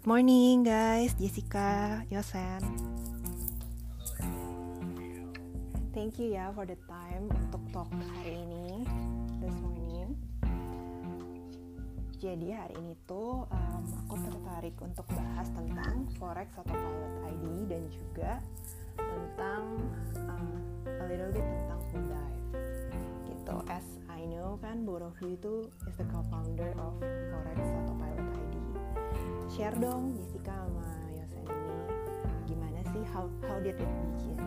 Good morning guys, Jessica, Yosen. Thank you ya for the time untuk talk hari ini, this morning. Jadi hari ini tuh um, aku tertarik untuk bahas tentang forex atau pilot ID dan juga tentang um, a little bit tentang dive. Gitu. As I know kan, both of itu is the co-founder of forex atau pilot ID. Share dong Jessica sama Yosen ini gimana sih how how did it begin?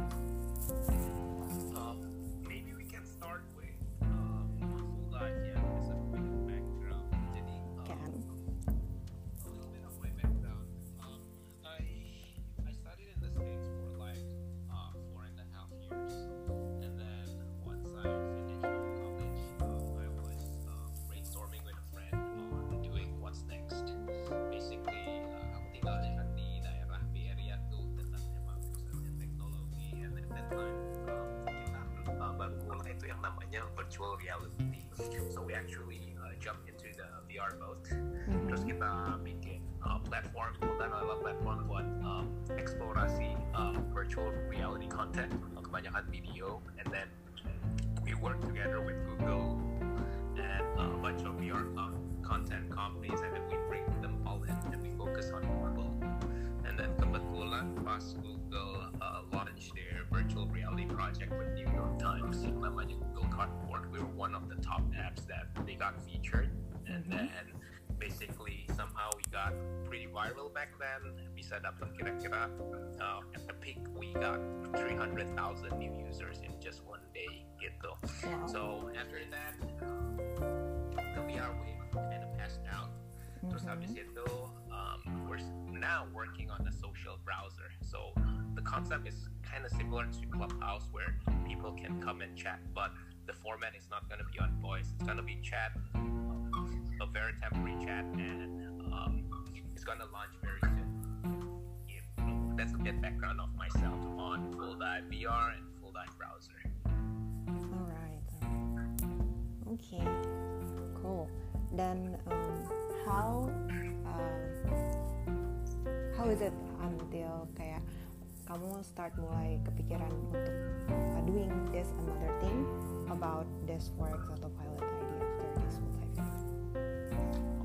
Uh, platform multilevel platform buat um, eksplorasi uh, virtual reality content kebanyakan video and then we work together with Google and uh, a bunch of VR uh, content companies and then we bring them all in and we focus on mobile and then kebetulan pas Google uh, launched their virtual reality project with New York Times namanya Google Cardboard. We were one of the top apps that they got featured. And Mhm. then basically somehow we got pretty viral back then we bisa dapat kira-kira uh, at the peak we got 300,000 new users in just one day gitu Wow. so after that the VR wave kind of passed out Terus Mhm. habis itu, um, we're now working on a social browser. So the concept is kind of similar to Clubhouse, where people can come and chat, but the format is not going to be on voice. It's going to be chat, a very temporary chat, and um, it's going to launch very soon. If, that's a bit background of myself on Full Dive VR and Full Dive browser. Alright. Okay. Cool. Then um, how um, how is it until kayak kamu start mulai kepikiran untuk uh, doing this another thing about this forex atau pilot ID after this full dive?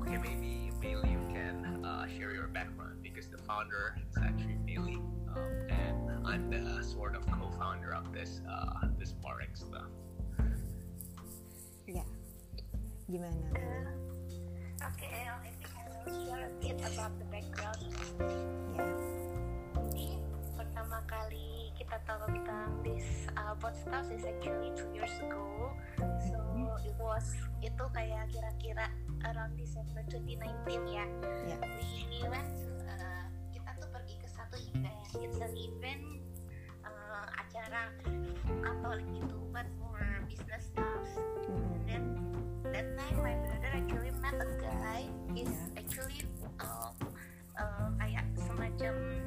Okay, maybe Bailey, you can uh, share your background because the founder is actually Bailey, um, and I'm the sort of co-founder of this uh, this forex stuff. Ya. Gimana? Bailey? Okay, I think I will share a bit about the background. Ya. Pertama kali kita tahu tentang this uh, stuff is actually two years ago. So it was itu kayak kira-kira around December 2019 ya. Ya. We went to, uh, kita tuh pergi ke satu event. It's an event uh, acara Katolik gitu, but for business stuff. Mm-mm. then that time my brother actually met a guy he's Yeah. actually uh, uh, kayak semacam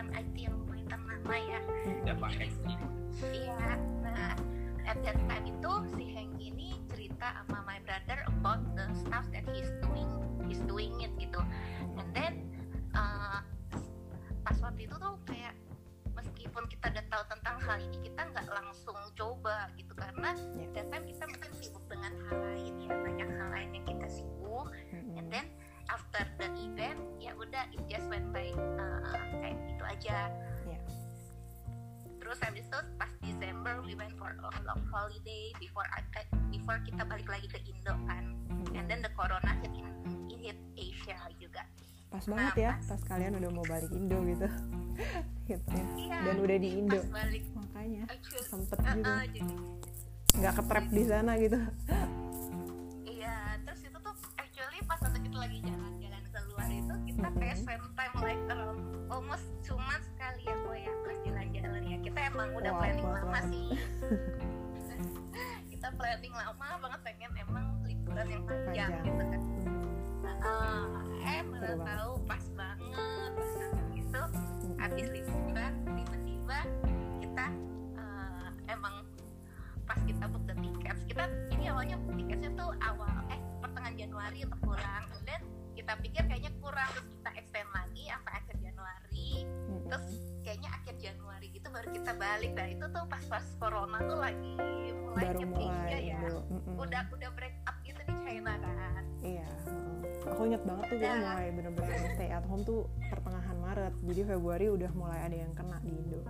perusahaan IT yang lumayan ternama ya. Ya iya nah at that time itu si Hank ini cerita sama my brother about the stuff that he's doing he's doing it gitu. And then uh, pas waktu itu tuh kayak meskipun kita udah tahu tentang hal ini kita nggak langsung coba gitu. Karena Ya. that time kita mungkin sibuk dengan hal lain ya banyak hal lain yang kita sibuk after the event ya udah it just went by uh, kayak gitu aja Ya. terus habis itu pas Desember we went for a long holiday before I, eh, before kita balik lagi ke Indo kan and then the corona hit in, it hit Asia juga Pas banget ya, pas kalian udah mau balik Indo gitu. Hitnya. Iya, Dan udah di Indo. pas balik Makanya actually sempet uh, gitu. uh, jadi nggak ketrap di sana gitu. iya terus itu tuh actually pas waktu kita lagi keluar kita kayak spend time like around almost cuma sekali ya gue ya pas jalan-jalan ya kita emang udah Wah, planning lama banget. sih kita planning lama banget pengen emang liburan yang panjang, Panjang. gitu kan. Ah, eh mana banget. tahu pas banget pas banget gitu habis liburan tiba-tiba kita eh, emang pas kita book the tickets kita ini awalnya book tiketnya tuh awal eh pertengahan Januari untuk pulang then kita pikir kayaknya kurang terus kita extend lagi sampai akhir Januari terus kayaknya akhir Januari gitu baru kita balik dan itu tuh pas pas corona tuh lagi mulai baru mulai ya. Mm-mm. udah udah break up gitu di China kan Iya, aku inget banget tuh kita Udah. mulai bener-bener stay at home tuh pertengahan Maret, jadi Februari udah mulai ada yang kena di Indo.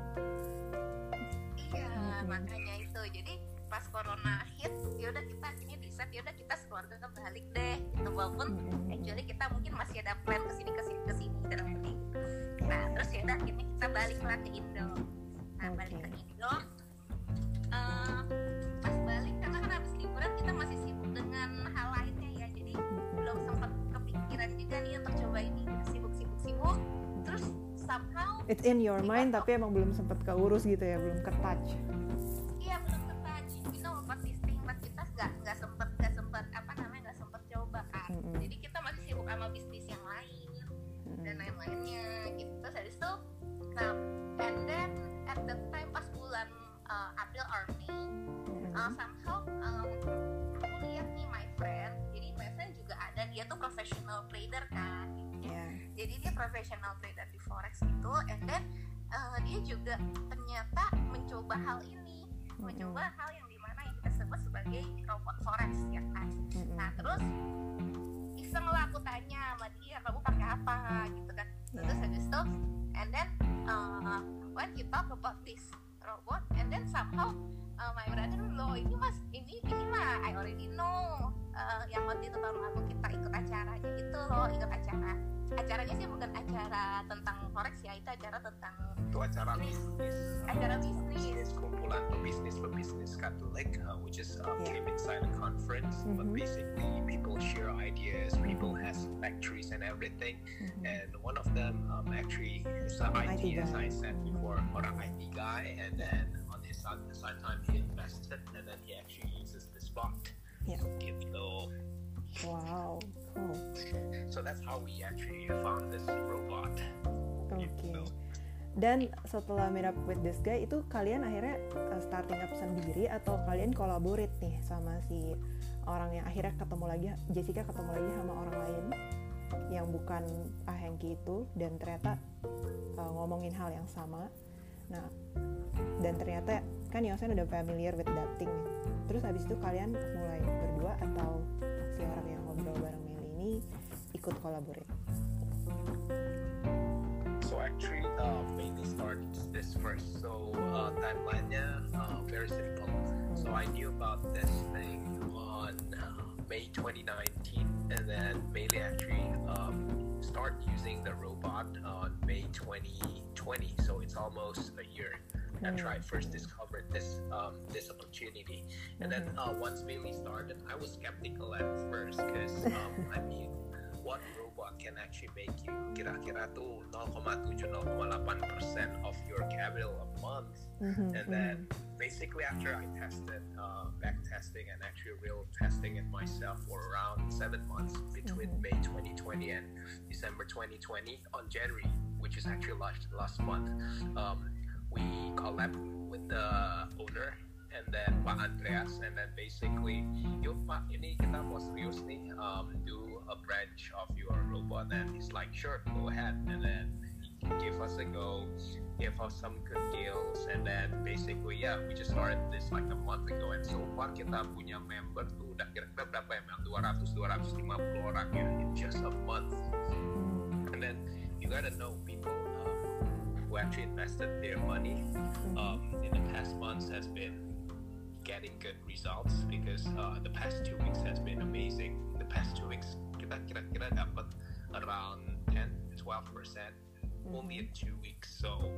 iya Mm-mm. makanya itu jadi pas corona hit yaudah kita akhirnya decide yaudah kita sekeluarga balik deh gitu. Walaupun Mm-mm. actually kita mungkin masih ada plan ke sini ke sini ke sini dan ini nah terus yaudah akhirnya kita balik lah ke Indo. Nah balik ke Indo. Eh, pas balik karena kan habis liburan kita masih sibuk dengan hal lainnya ya. Jadi belum sempat kepikiran juga nih untuk coba ini. Sibuk sibuk sibuk. Terus somehow It's in your mind tapi emang belum sempet keurus gitu ya, belum ke touch. iya belum nggak nggak sempet nggak sempet apa namanya nggak sempet coba kan Mm-mm. jadi kita masih sibuk sama bisnis yang lain dan lain-lainnya gitu. Terus habis itu nah and then at the time pas bulan uh, April or May uh, somehow um, aku lihat nih my friend jadi my friend juga ada dia tuh professional trader kan Iya. jadi dia professional trader di forex gitu and then uh, dia juga ternyata mencoba hal ini mencoba hal yang sebut sebagai robot forex ya kan. Nah terus iseng lah aku tanya sama dia kamu pakai apa? Gitu kan. Terus Iya. habis itu and then uh, when he talk about this robot and then somehow uh, my brother lo ini mas ini ini mah I already know uh, yang waktu itu tahun lalu kita ikut acaranya itu loh ikut acara acaranya sih bukan acara tentang forex ya itu acara tentang itu acara bisnis acara bisnis bisnis kumpulan pebisnis pebisnis Katolik uh, which is uh, Yeah. came inside a conference but Mhm. basically people share ideas people has lectures and everything Mhm. and one of them um, actually is an IT IT, as. I said before orang IT guy and then on his side, the side time he invested and then he actually uses this bot Yeah. gitu Wow, cool. so that's how we actually found this robot Oke. gitu Dan setelah meet up with this guy itu kalian akhirnya uh, starting up sendiri atau kalian collaborate nih sama si orang yang akhirnya ketemu lagi Jessica ketemu lagi sama orang lain yang bukan Pak Hengki itu dan ternyata uh, ngomongin hal yang sama. Nah, dan ternyata kan Yosen udah familiar with that thing. Terus habis itu kalian mulai berdua atau si orang yang ngobrol bareng Meli ini ikut collaborate? So actually, uh, mainly started this first. So uh, timeline-nya uh, very simple. So I knew about this thing on uh, May 2019, and then mainly actually um, start using the robot on May 2020. So it's almost a year. After I first discovered this um, this opportunity, and then uh, once mainly started, I was skeptical at first because um, I mean, what robot can actually make you kira-kira tuh 0,7 0,8% of your capital a month Mhm, and then basically after I tested uh, back testing and actually real testing it myself for around seven months between Mhm. May 2020 and December 2020 on January which is actually last last month um, we collab with the owner and then Pak Andreas and then basically yuk Pak ini kita mau serius nih um, do a branch of your robot. And he's like sure go ahead. And then he give us a go give us some good deals. And then basically yeah we just started this like a month ago. And so far kita punya member tuh udah kira-kira berapa ya Mel? 200 250 orang ya in just a month. And then you gotta know people um, who actually invested their money um, in the past months has been getting good results because uh, the past two weeks has been amazing. The past two weeks kita dapat around 10 12 percent only in two weeks. So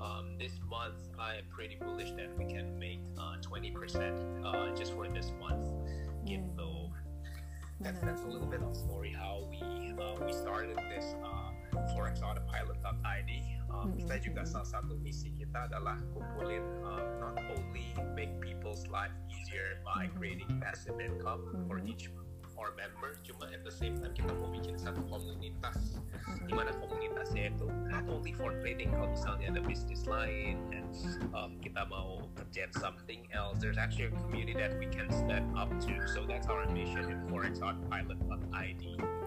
um, this month I am pretty bullish that we can make uh, 20 percent uh, just for this month. Gitu. That's that's a little bit of story how we uh, we started this uh, forex autopilot.id. Um, Mhm, Kita juga salah satu misi kita adalah kumpulin um, not only make people's life easier by Mhm. creating passive income for Mhm. each our member, cuma at the same time kita mau bikin satu komunitas. Di mana komunitasnya itu not only for trading kalau misalnya ada bisnis lain and um, kita mau kerjain something else there's actually a community that we can stand up to. So that's our mission in forex autopilot.id gitu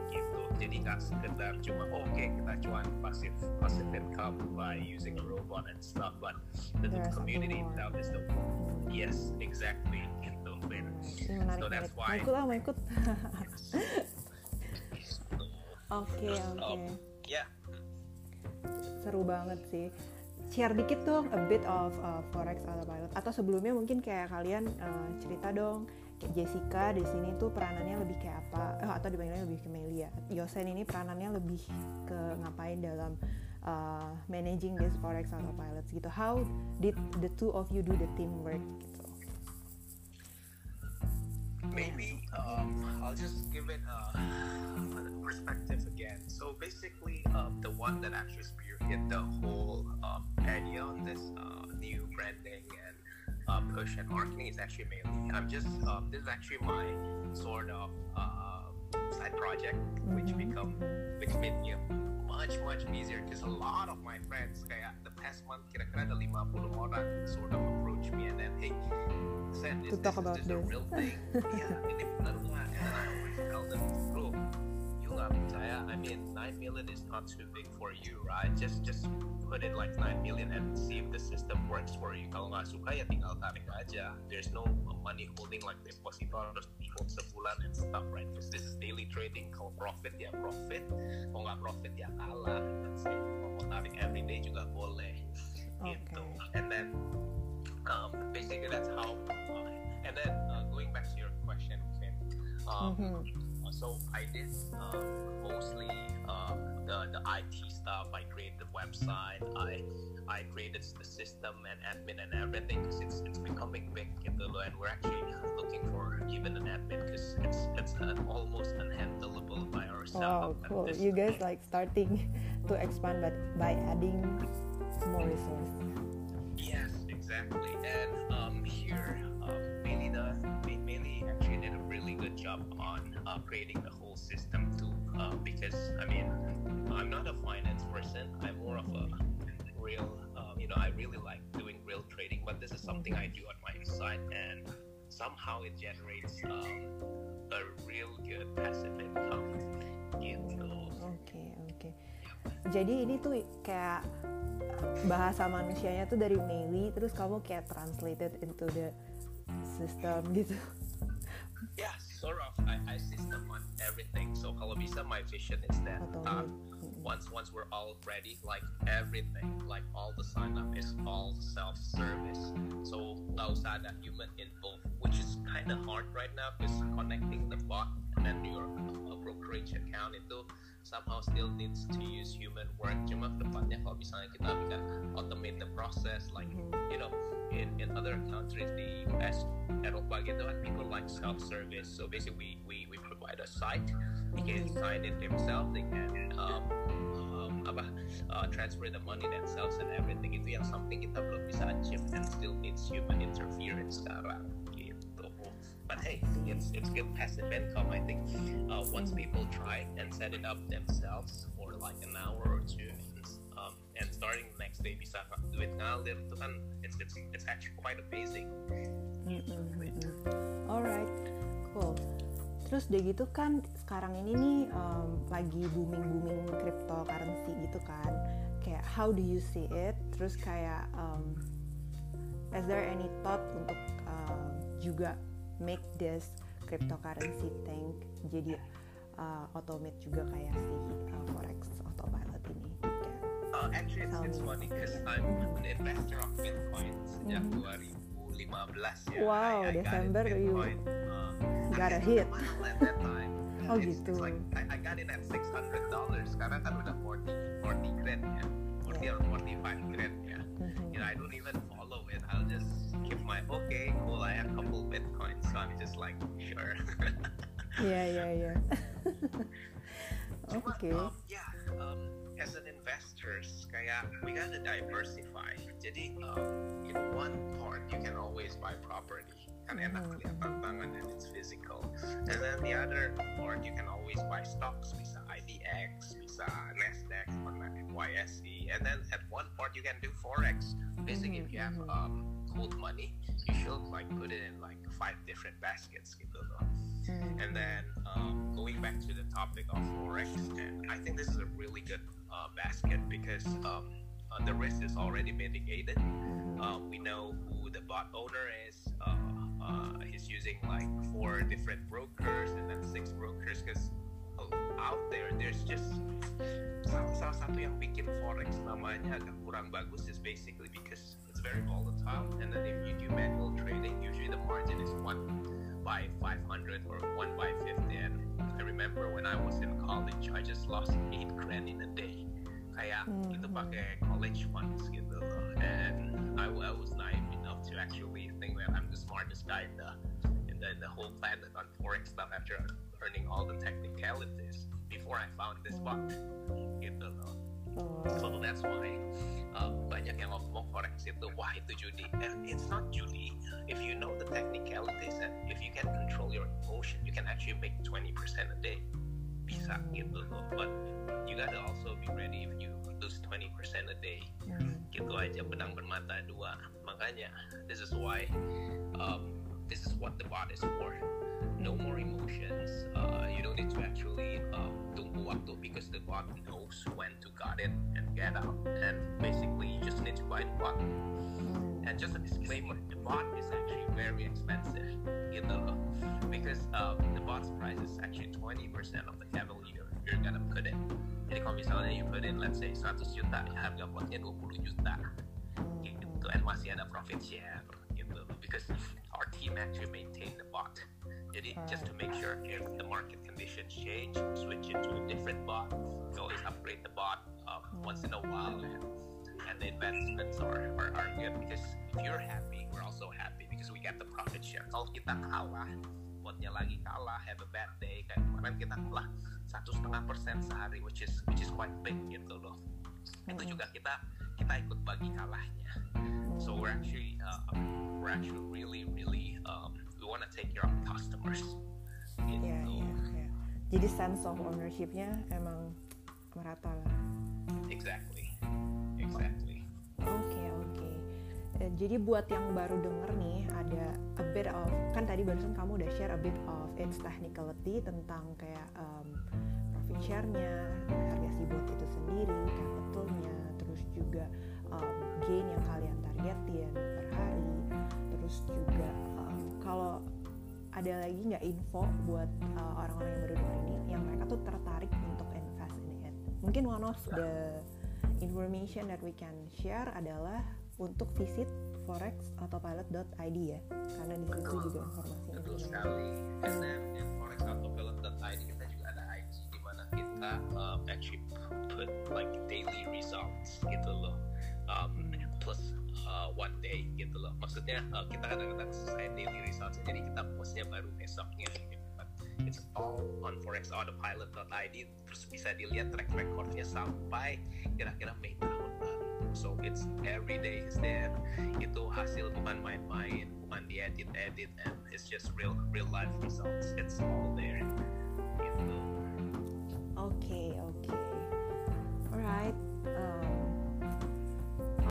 jadi nggak sekedar cuma oh, oke kita cuan passive passive income by using a robot and stuff but the, There's community itself is the yes exactly gitu. Ini menarik, So that's Mau why- ikut lah, mau ikut. Oke, oke. ya Seru banget sih. Share dikit dong a bit of uh, forex autopilot atau sebelumnya mungkin kayak kalian uh, cerita dong Jessica di sini tuh peranannya lebih kayak apa eh, atau dipanggilnya lebih ke Melia. Yosen ini peranannya lebih ke ngapain dalam uh, managing this forex autopilot gitu. How did the two of you do the teamwork gitu? maybe um, I'll just give it a, a perspective again. So basically, um, the one that actually spearheaded the whole um, idea on this uh, new branding and uh, push and marketing is actually mainly. I'm just um, this is actually my sort of uh, side project, which Mhm, become which made me much much easier because a lot of my friends kayak the past month kira-kira ada 50 orang sort of approach me and then hey Sen, To is talk this, about is this a real thing? yeah, ini benar nggak? And then I always tell them, nggak percaya? I mean, 9 million is not too big for you, right? Just just put it like 9 million and see if the system works for you. Kalau nggak suka ya tinggal tarik aja. There's no money holding like deposito harus hold sebulan and stuff, right? Because this is daily trading. Kalau profit ya profit, kalau nggak profit ya kalah. That's it. Mau tarik everyday juga boleh. Gitu. Oke. And then um, basically that's how. Uh, and then uh, going back to your question, Finn. Um, Mhm. So I did um, mostly uh, the the IT stuff. I created the website. I I created the system and admin and everything because it's it's becoming big in loh. And we're actually looking for even an admin because it's it's uh, almost unhandleable by Wow, ourselves. at cool. You guys like starting to expand but by adding more resources. Yes, exactly. And job on upgrading the whole system too. Uh, because I mean, I'm not a finance person. I'm more of a real, um, you know, I really like doing real trading. But this is something I do on my side, and somehow it generates um, a real good passive income. Gitu. Oke, oke. Jadi ini tuh kayak bahasa manusianya tuh dari Meili, terus kamu kayak translated into the system gitu. Sort of. I, I system on everything. So kalau bisa, my vision is that uh, once once we're all ready, like everything, like all the sign up is all self service. So nggak usah ada human involved, which is kind of hard right now because connecting the bot and then your uh, brokerage account itu somehow still needs to use human work. Cuma kedepannya kalau misalnya kita bisa automate the process, like you know, in, in other countries, the US, Eropa gitu kan, people like self-service. So basically, we, we, we provide a site, they can sign it themselves, they can um, um, apa, uh, transfer the money themselves and everything. Itu yang something kita belum bisa achieve and still needs human interference sekarang. But hey, it's it's good passive income. I think uh, once people try and set it up themselves for like an hour or two, um, and starting the next day bisa duit ngalir itu kan it's it's it's actually quite amazing. Alright, cool. Terus udah gitu kan sekarang ini nih um, lagi booming booming cryptocurrency gitu kan. Kayak how do you see it? Terus kayak um, is there any thought untuk um, juga make this cryptocurrency thing jadi uh, automate juga kayak si uh, forex autopilot ini? Uh, actually, it's, it's funny because I'm an investor of Bitcoin sejak Mhm. 2015 ya. Wow, I, I got Desember you Bitcoin, uh, got a hit. mahal at that time. Oh, it's, gitu. It's like I, I got in at 600 dollars. Sekarang kan udah 40 40 grand ya. 40 or 45 grand ya. Mhm. You know, I don't even follow it. I'll just my okay, cool. I have a couple Bitcoins, so I'm just like sure. yeah, yeah, iya. Cuma, Oke. um, yeah, um, as an investors, kayak we gotta diversify. Jadi, um, in one part you can always buy property, kan enak Mhm, lihat and it's physical. And then the other part you can always buy stocks, bisa IDX, bisa Nasdaq, or NYSE. And then at one part you can do forex. Basically, if you have Mhm, um, cold money, you should like put it in like five different baskets. Hmm. And then um, going back to the topic of forex, and I think this is a really good uh, basket because um, uh, the risk is already mitigated. Uh, we know who the bot owner is. Uh, uh, he's using like four different brokers and then six brokers because out there there's just salah satu yang bikin forex namanya agak kurang bagus is basically because it's very volatile and then if you do manual trading usually the margin is one by 500 or one by 50 and I remember when I was in college I just lost 8 grand in a day kayak Hmm. itu pakai college funds gitu loh and I, I was naive enough to actually think that I'm the smartest guy in the in the, in the whole planet on forex stuff after learning all the technicalities before I found this bot gitu loh Oh. So that's why uh, banyak yang ngomong forex itu wah itu judi. And it's not judi. If you know the technicalities and if you can control your emotion you can actually make 20% a day. Bisa gitu loh. But you gotta also be ready if you lose 20% a day. Hmm. gitu aja pedang bermata dua. Makanya this is why um, this is what the bot is for no more emotions. Uh, you don't need to actually um, tunggu waktu because the bot knows when to got it and get out. And basically you just need to buy the bot. And just a disclaimer the bot is actually very expensive gitu loh because um, the bot's price is actually 20% of the capital you're, you're gonna put in. Jadi kalau misalnya you put in let's say 100 juta harga botnya 20 juta gitu and masih ada profit share gitu because our team actually maintain the bot jadi just to make sure if the market conditions change switch it to a different bot. We always upgrade the bot um, once in a while and, and the investments are, are, are good because if you're happy we're also happy because we get the profit share. Kalau kita kalah botnya lagi kalah have a bad day kayak kemarin kita kalah satu setengah persen sehari which is which is quite big gitu loh. Itu Hmm. juga kita kita ikut bagi kalahnya. So we're actually uh, we're actually really really um, want to take care of customers gitu Iya, iya, iya. Jadi sense of ownership-nya emang merata lah. exactly exactly Oke, oke. Eh, Jadi buat yang baru denger nih, ada a bit of kan tadi barusan kamu udah share a bit of its technicality tentang kayak um, profit share-nya, harga si bot itu sendiri, capital-nya, terus juga um, gain yang kalian targetin per hari, terus juga um, kalau ada lagi nggak info buat uh, orang-orang yang baru denger ini, yang mereka tuh tertarik untuk invest in it. Mungkin one of the information that we can share adalah untuk visit forex.autopilot.id ya. Karena di situ juga informasinya betul sekali. And then in forex.autopilot.id kita juga ada IG di mana kita um, actually put like daily results gitu loh. Um, plus uh, one day gitu loh maksudnya uh, kita kadang-kadang selesai daily results jadi kita postnya baru besoknya gitu kan. it's all on forex.autopilot.id terus bisa dilihat track recordnya sampai kira-kira Mei tahun lalu so it's every day is there itu hasil bukan main-main bukan diedit-edit and it's just real real life results it's all there gitu Oke, oke. Alright. um,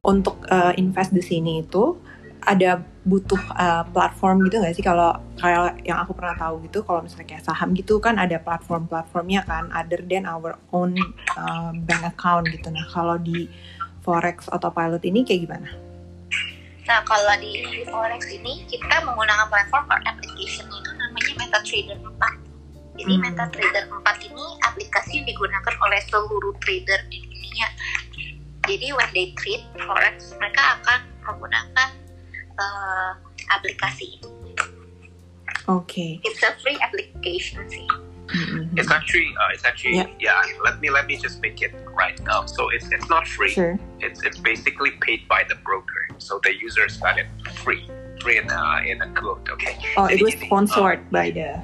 untuk uh, invest di sini itu ada butuh uh, platform gitu nggak sih kalau kayak yang aku pernah tahu gitu kalau misalnya kayak saham gitu kan ada platform-platformnya kan other than our own uh, bank account gitu nah kalau di forex autopilot ini kayak gimana? Nah, kalau di Forex ini kita menggunakan platform or application itu namanya MetaTrader 4. Jadi Hmm. MetaTrader 4 ini aplikasi yang digunakan oleh seluruh trader di dunia. Jadi when they trade Forex, mereka akan menggunakan eh, aplikasi itu. Oke. It's a free application sih. Mhm. it's actually uh, it's actually yeah. let me let me just make it right now so it's it's not free Sure. it's it's basically paid by the broker so the users got it free free in uh, in a quote okay Oh, it was gini, sponsored by the.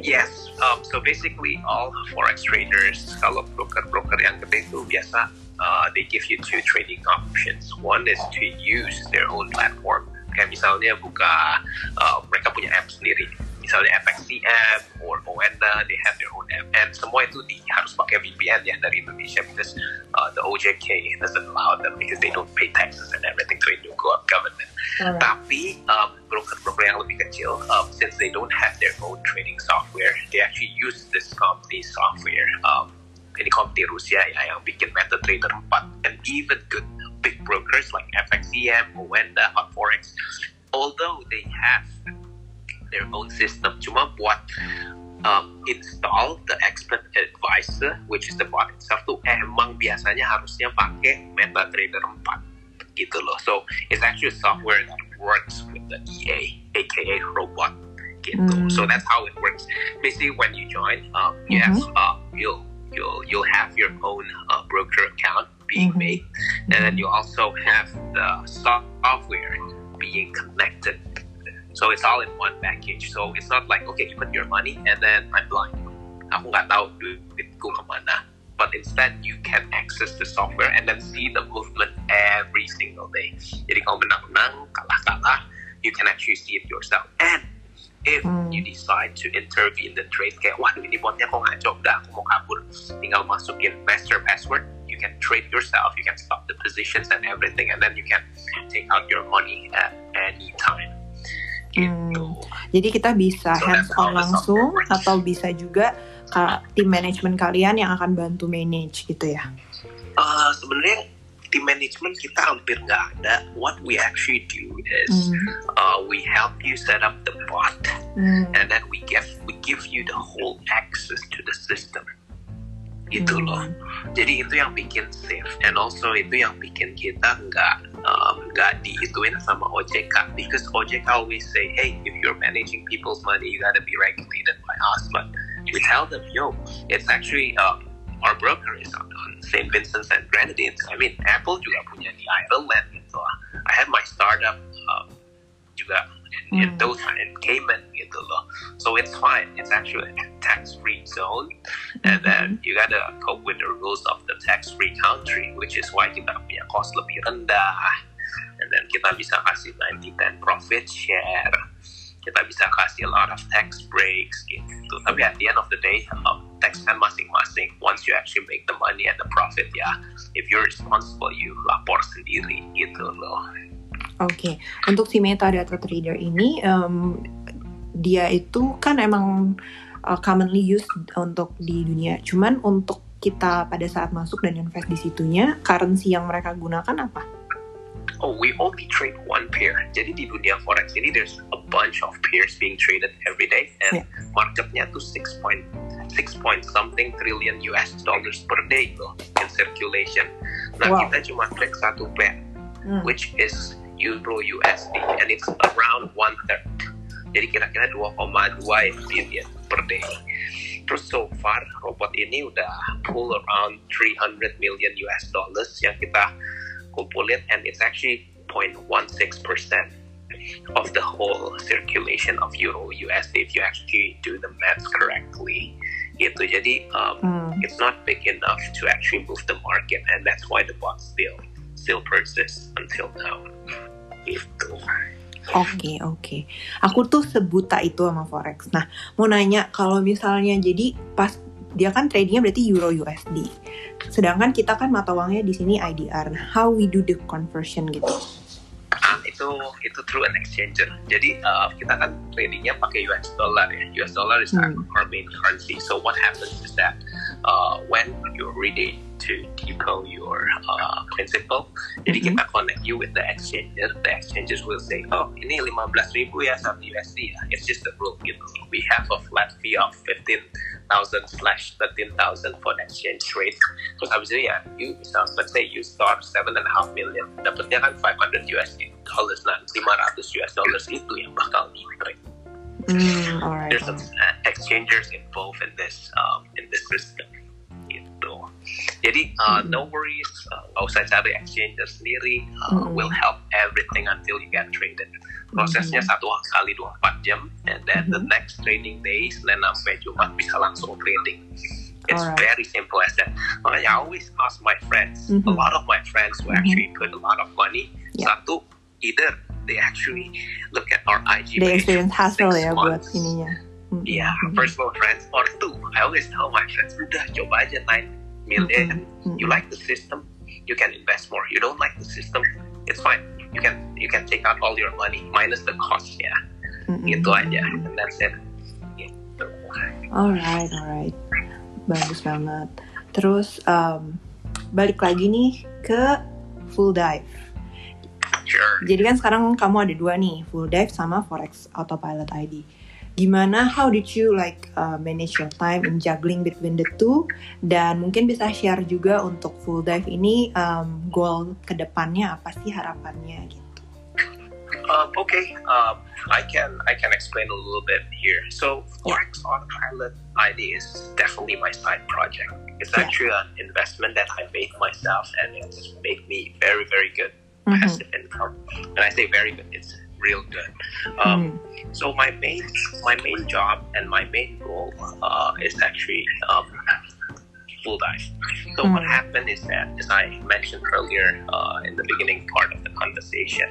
Yes, um, so basically all forex traders, kalau broker-broker yang gede itu biasa uh, they give you two trading options. One is to use their own platform. Kayak misalnya buka, uh, mereka punya app sendiri. Misalnya FXCM or Oenda, they have their own app. And semua itu di, harus pakai VPN ya dari Indonesia because uh, the OJK doesn't allow them because they don't pay taxes and everything to Indo government. Alright. Tapi um, broker-broker yang lebih kecil, um, since they don't have their own trading software, they actually use this company software. Um, ini company Rusia ya yang bikin MetaTrader 4 and even good big brokers like FXEM, Owenda, Hot Forex, although they have their own system, cuma buat um, install the expert advisor, which is the bot itself tuh emang biasanya harusnya pakai MetaTrader 4 gitu loh. So it's actually software that works with the EA, aka robot gitu. Hmm. So that's how it works. Basically, when you join, um, you have uh, you'll you'll you'll have your own uh, broker account being Mhm. made, and then you also have the software being connected. So it's all in one package. So it's not like okay, you put your money and then I'm blind. Aku nggak tahu duitku kemana. But instead you can access the software and then see the movement every single day. Jadi kalau menang-menang, kalah-kalah, you can actually see it yourself. And if Hmm. you decide to intervene the trade, kayak waduh ini botnya kok ngaco, udah aku mau kabur, tinggal masukin master password, you can trade yourself, you can stop the positions and everything, and then you can take out your money at any time. Gitu. Jadi kita bisa So hands on langsung atau bisa juga tim manajemen kalian yang akan bantu manage gitu ya. Uh, sebenarnya tim manajemen kita hampir nggak ada. What we actually do is Hmm. uh, we help you set up the bot, Hmm. and then we give we give you the whole access to the system. Gitu Hmm. loh. Jadi itu yang bikin safe, and also itu yang bikin kita nggak um, nggak diituin sama OJK, because OJK always say, hey, if you're managing people's money, you gotta be regulated by us. But we tell them, yo, it's actually um, our broker is on, St. Vincent and Grenadines. I mean, Apple juga punya di Ireland gitu. I have my startup um, juga in, in those in Cayman gitu loh. So it's fine. It's actually a tax-free zone, and then you gotta cope with the rules of the tax-free country, which is why kita punya cost lebih rendah, and then kita bisa kasih 90-10 profit share. Kita bisa kasih a lot of tax breaks gitu. Tapi at the end of the day, um, tax kan masing-masing. Once you actually make the money and the profit, ya, if you're responsible, you lapor sendiri gitu loh. Oke, untuk si metadata trader ini, em, dia itu kan emang uh, commonly used untuk di dunia. Cuman untuk kita pada saat masuk dan invest di situnya, currency yang mereka gunakan apa? Oh, we only trade one pair. Jadi di dunia forex ini there's a bunch of pairs being traded every day and Yeah. marketnya tuh 6 point 6 point something trillion US dollars per day loh in circulation. Nah, Wow. kita cuma trade satu pair Hmm. which is Euro USD and it's around one third. Jadi kira-kira 2,2 billion per day. Terus so far robot ini udah pull around 300 million US dollars yang kita kumpulin and it's actually 0.16 percent of the whole circulation of Euro USD if you actually do the math correctly. Gitu. Jadi um, Hmm. it's not big enough to actually move the market and that's why the bot still still persists until now. Gitu. Oke, oke. Aku tuh sebuta itu sama forex. Nah, mau nanya kalau misalnya jadi pas dia kan tradingnya berarti euro USD. Sedangkan kita kan mata uangnya di sini IDR. Nah, how we do the conversion gitu? Itu itu through an exchanger. Jadi uh, kita kan tradingnya pakai US dollar ya. US dollar is our- Hmm. our main currency. So what happens is that uh, when you're ready to depot your uh, principal, jadi Mhm. kita connect you with the exchanger. The exchangers will say, oh ini 15 ribu ya satu USD ya. It's just a rule gitu. We have a flat fee of 15,000 slash 13,000 for the exchange rate. Terus habis itu ya, you bisa, let's say you start seven and a half million, dapetnya kan 500 USD dollars, nah 500 US dollars itu yang bakal di trade. Hmm, alright. There's some uh, exchangers involved in this um, in this system. Gitu. Jadi uh, Mhm. no worries, uh, nggak usah cari exchanger sendiri. Uh, Mhm. We'll help everything until you get traded. Prosesnya Mhm. satu kali 24 jam, and then the Mhm. next trading day Senin sampai Jumat bisa langsung trading. It's Alright. very simple as that. Makanya I always ask my friends, a Mhm. lot of my friends who Mhm. actually put a lot of money. Yeah. Satu, either they actually look at our IG They page experience for hassle six ya buat ininya. Hmm, Yeah, hmm, personal friends. Or two, I always tell my friends, udah coba aja 9 million. hmm, hmm. You like the system, you can invest more. You don't like the system, it's fine. you can you can take out all your money minus the cost ya Mm-mm. gitu aja and that's it gitu Alright, alright. Bagus banget. Terus um, balik lagi nih ke full dive. Sure Jadi kan sekarang kamu ada dua nih, full dive sama forex autopilot ID. Gimana? How did you like uh, manage your time in juggling between the two? Dan mungkin bisa share juga untuk full dive ini um, goal ke depannya apa sih harapannya gitu? Um, okay, um, I can I can explain a little bit here. So Forex Autopilot ID is definitely my side project. It's Yeah. actually an investment that I made myself, and it's made me very very good Mhm. passive income. And I say very good; it's real good. Um, So my main my main job and my main goal uh, is actually um, full dive. So what Mm. happened is that, as I mentioned earlier uh, in the beginning part of the conversation,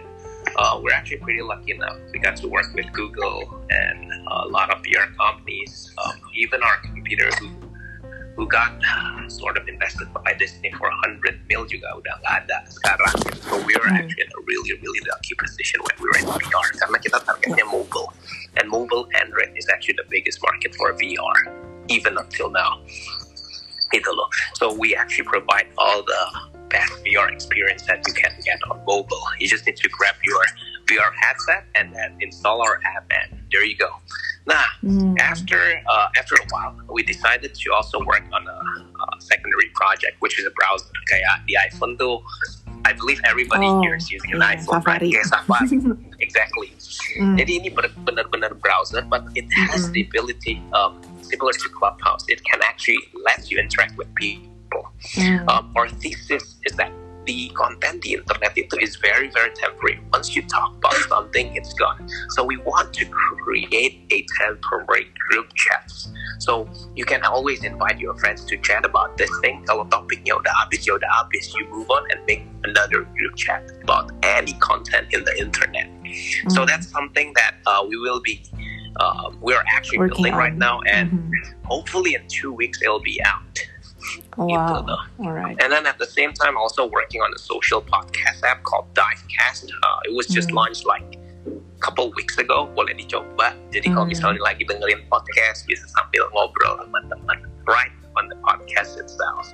uh, we're actually pretty lucky enough. We got to work with Google and a lot of PR companies, um, even our computer who who got sort of invested by Disney for 100 mil juga udah nggak ada sekarang. So we were Hmm. actually in a really really lucky position when we were in VR karena kita targetnya mobile, and mobile Android is actually the biggest market for VR even until now. Gitu loh. So we actually provide all the best VR experience that you can get on mobile. You just need to grab your VR headset and then install our app, and there you go. Nah, Hmm. after uh, after a while, we decided to also work on a, a secondary project, which is a browser. Kayak the iPhone tuh, I believe everybody Oh, here is using an iya, iPhone, right? Safari. Kayak Safari, exactly. Hmm. Jadi ini benar-benar browser, but it has Mhm. the ability, um, similar to Clubhouse, it can actually let you interact with people. Hmm. Um, our thesis is that the content the internet itu is very very temporary. Once you talk about something, it's gone. So we want to create a temporary group chats. So you can always invite your friends to chat about this thing. Kalau topiknya udah habis, ya udah habis. You move on and make another group chat about any content in the internet. So Hmm. that's something that uh, we will be. Uh, we are actually Working building right now, and Mhm. hopefully in two weeks it'll be out. Oh, loh. Alright. And then at the same time, also working on a social podcast app called Divecast. Uh, it was just Hmm. launched like a couple weeks ago. Boleh dicoba. Jadi kalau Hmm. misalnya lagi dengerin podcast, bisa sambil ngobrol sama teman. Right on the podcast itself.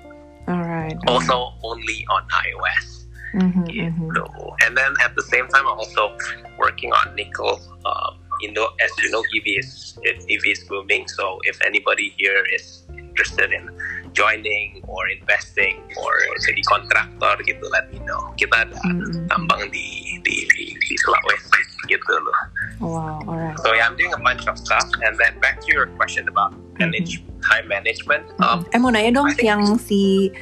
Alright. Also only on iOS. Mhm, Gitu. mhm. And then at the same time, I'm also working on nickel. Um, you know, as you know, EV is EV is booming. So if anybody here is interested in joining or investing or jadi kontraktor gitu, let me know. Kita ada Mhm. tambang di di di, di Sulawesi gitu loh. Wow, alright. So yeah, I'm doing a bunch of stuff. And then back to your question about manage time management. Um, Eh mau nanya dong think- yang si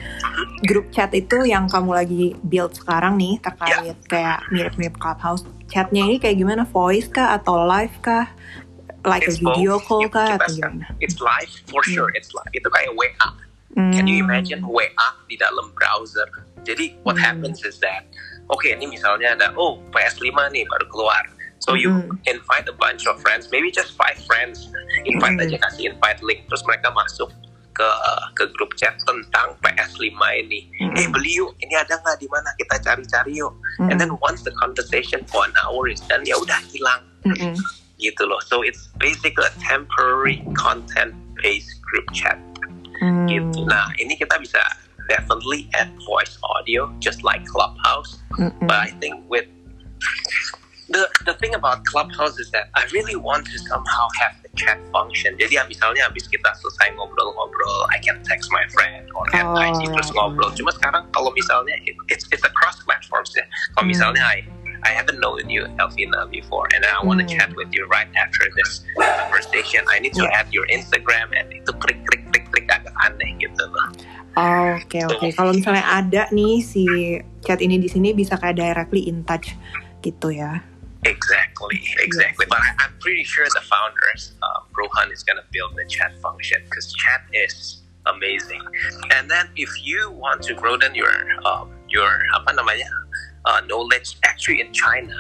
grup chat itu yang kamu lagi build sekarang nih terkait kayak mirip-mirip clubhouse. Chatnya ini kayak gimana? Voice kah atau live kah? Like a It's video both. call kah atau gimana? It's live for Hmm. sure. It's live. Itu kayak WA. Can you Hmm. imagine WA di dalam browser? Jadi what Hmm. happens is that, oke ini misalnya ada, oh PS5 nih baru keluar. So you Hmm. invite a bunch of friends, maybe just five friends. Invite Hmm. aja kasih invite link, terus mereka masuk ke ke grup chat tentang PS5 ini. Hmm. Eh beli yuk, ini ada nggak di mana? Kita cari-cari yuk. Hmm. And then once the conversation for an hour is done, ya udah hilang Mm-mm. gitu loh. So it's basically a temporary content based group chat Hmm. gitu. Nah, ini kita bisa definitely add voice audio just like Clubhouse. Mm-mm. But I think with the the thing about Clubhouse is that I really want to somehow have the chat function. Jadi ya, misalnya habis kita selesai ngobrol-ngobrol, I can text my friend or Oh, IC terus right, ngobrol. Cuma sekarang kalau misalnya it, it's it's across platforms ya. Kalau Hmm. misalnya I I haven't known you, Elvina, before, and I want to Hmm. chat with you right after this conversation. I need to Yeah. add your Instagram, and itu klik klik klik aneh gitu loh. Oh, Oke oke. Kalau misalnya ada nih si chat ini di sini bisa kayak directly in touch gitu ya. Exactly, exactly. But I, I'm pretty sure the founders, uh, Rohan, is to build the chat function because chat is amazing. And then if you want to broaden your um, your apa namanya uh, knowledge, actually in China,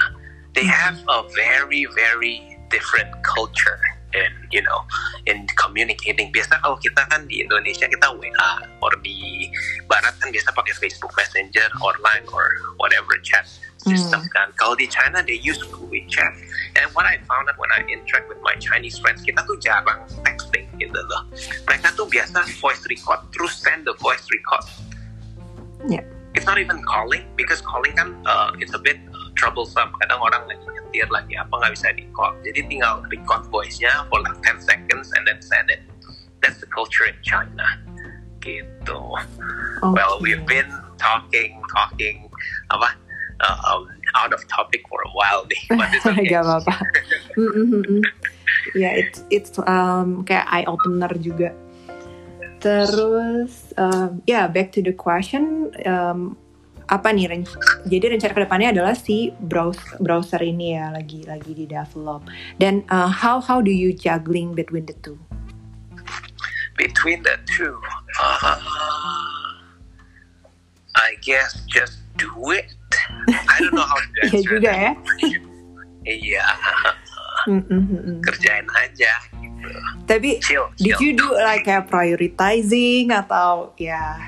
they have a very very different culture in you know in communicating. Biasa kalau kita kan di Indonesia kita WA or di Barat kan biasa pakai Facebook Messenger or Line or whatever chat. system kan. Kalau di China they use WeChat. And what I found out when I interact with my Chinese friends, kita tuh jarang texting gitu loh. Mereka tuh biasa voice record, terus send the voice record. Yeah. It's not even calling because calling kan uh, it's a bit troublesome. Kadang orang lagi nyetir lagi apa nggak bisa di call. Jadi tinggal record voice-nya for like 10 seconds and then send it. That's the culture in China. Gitu. Well, Oke. we've been talking, talking, apa, uh, um, out of topic for a while nih, but it's okay. Gak apa-apa. Mm, mm, mm, mm. Ya, it's it's um, kayak eye opener juga. Terus, um, ya back to the question, um, apa nih? ren- Jadi rencana ke depannya adalah si browser browser ini ya lagi lagi di develop. Dan uh, how how do you juggling between the two? Between the two, uh, I guess just do it. I don't know how to Iya answer juga that ya. Iya, mm, mm. kerjain aja. Gitu. Tapi Chill, did chill. you do like kayak prioritizing atau ya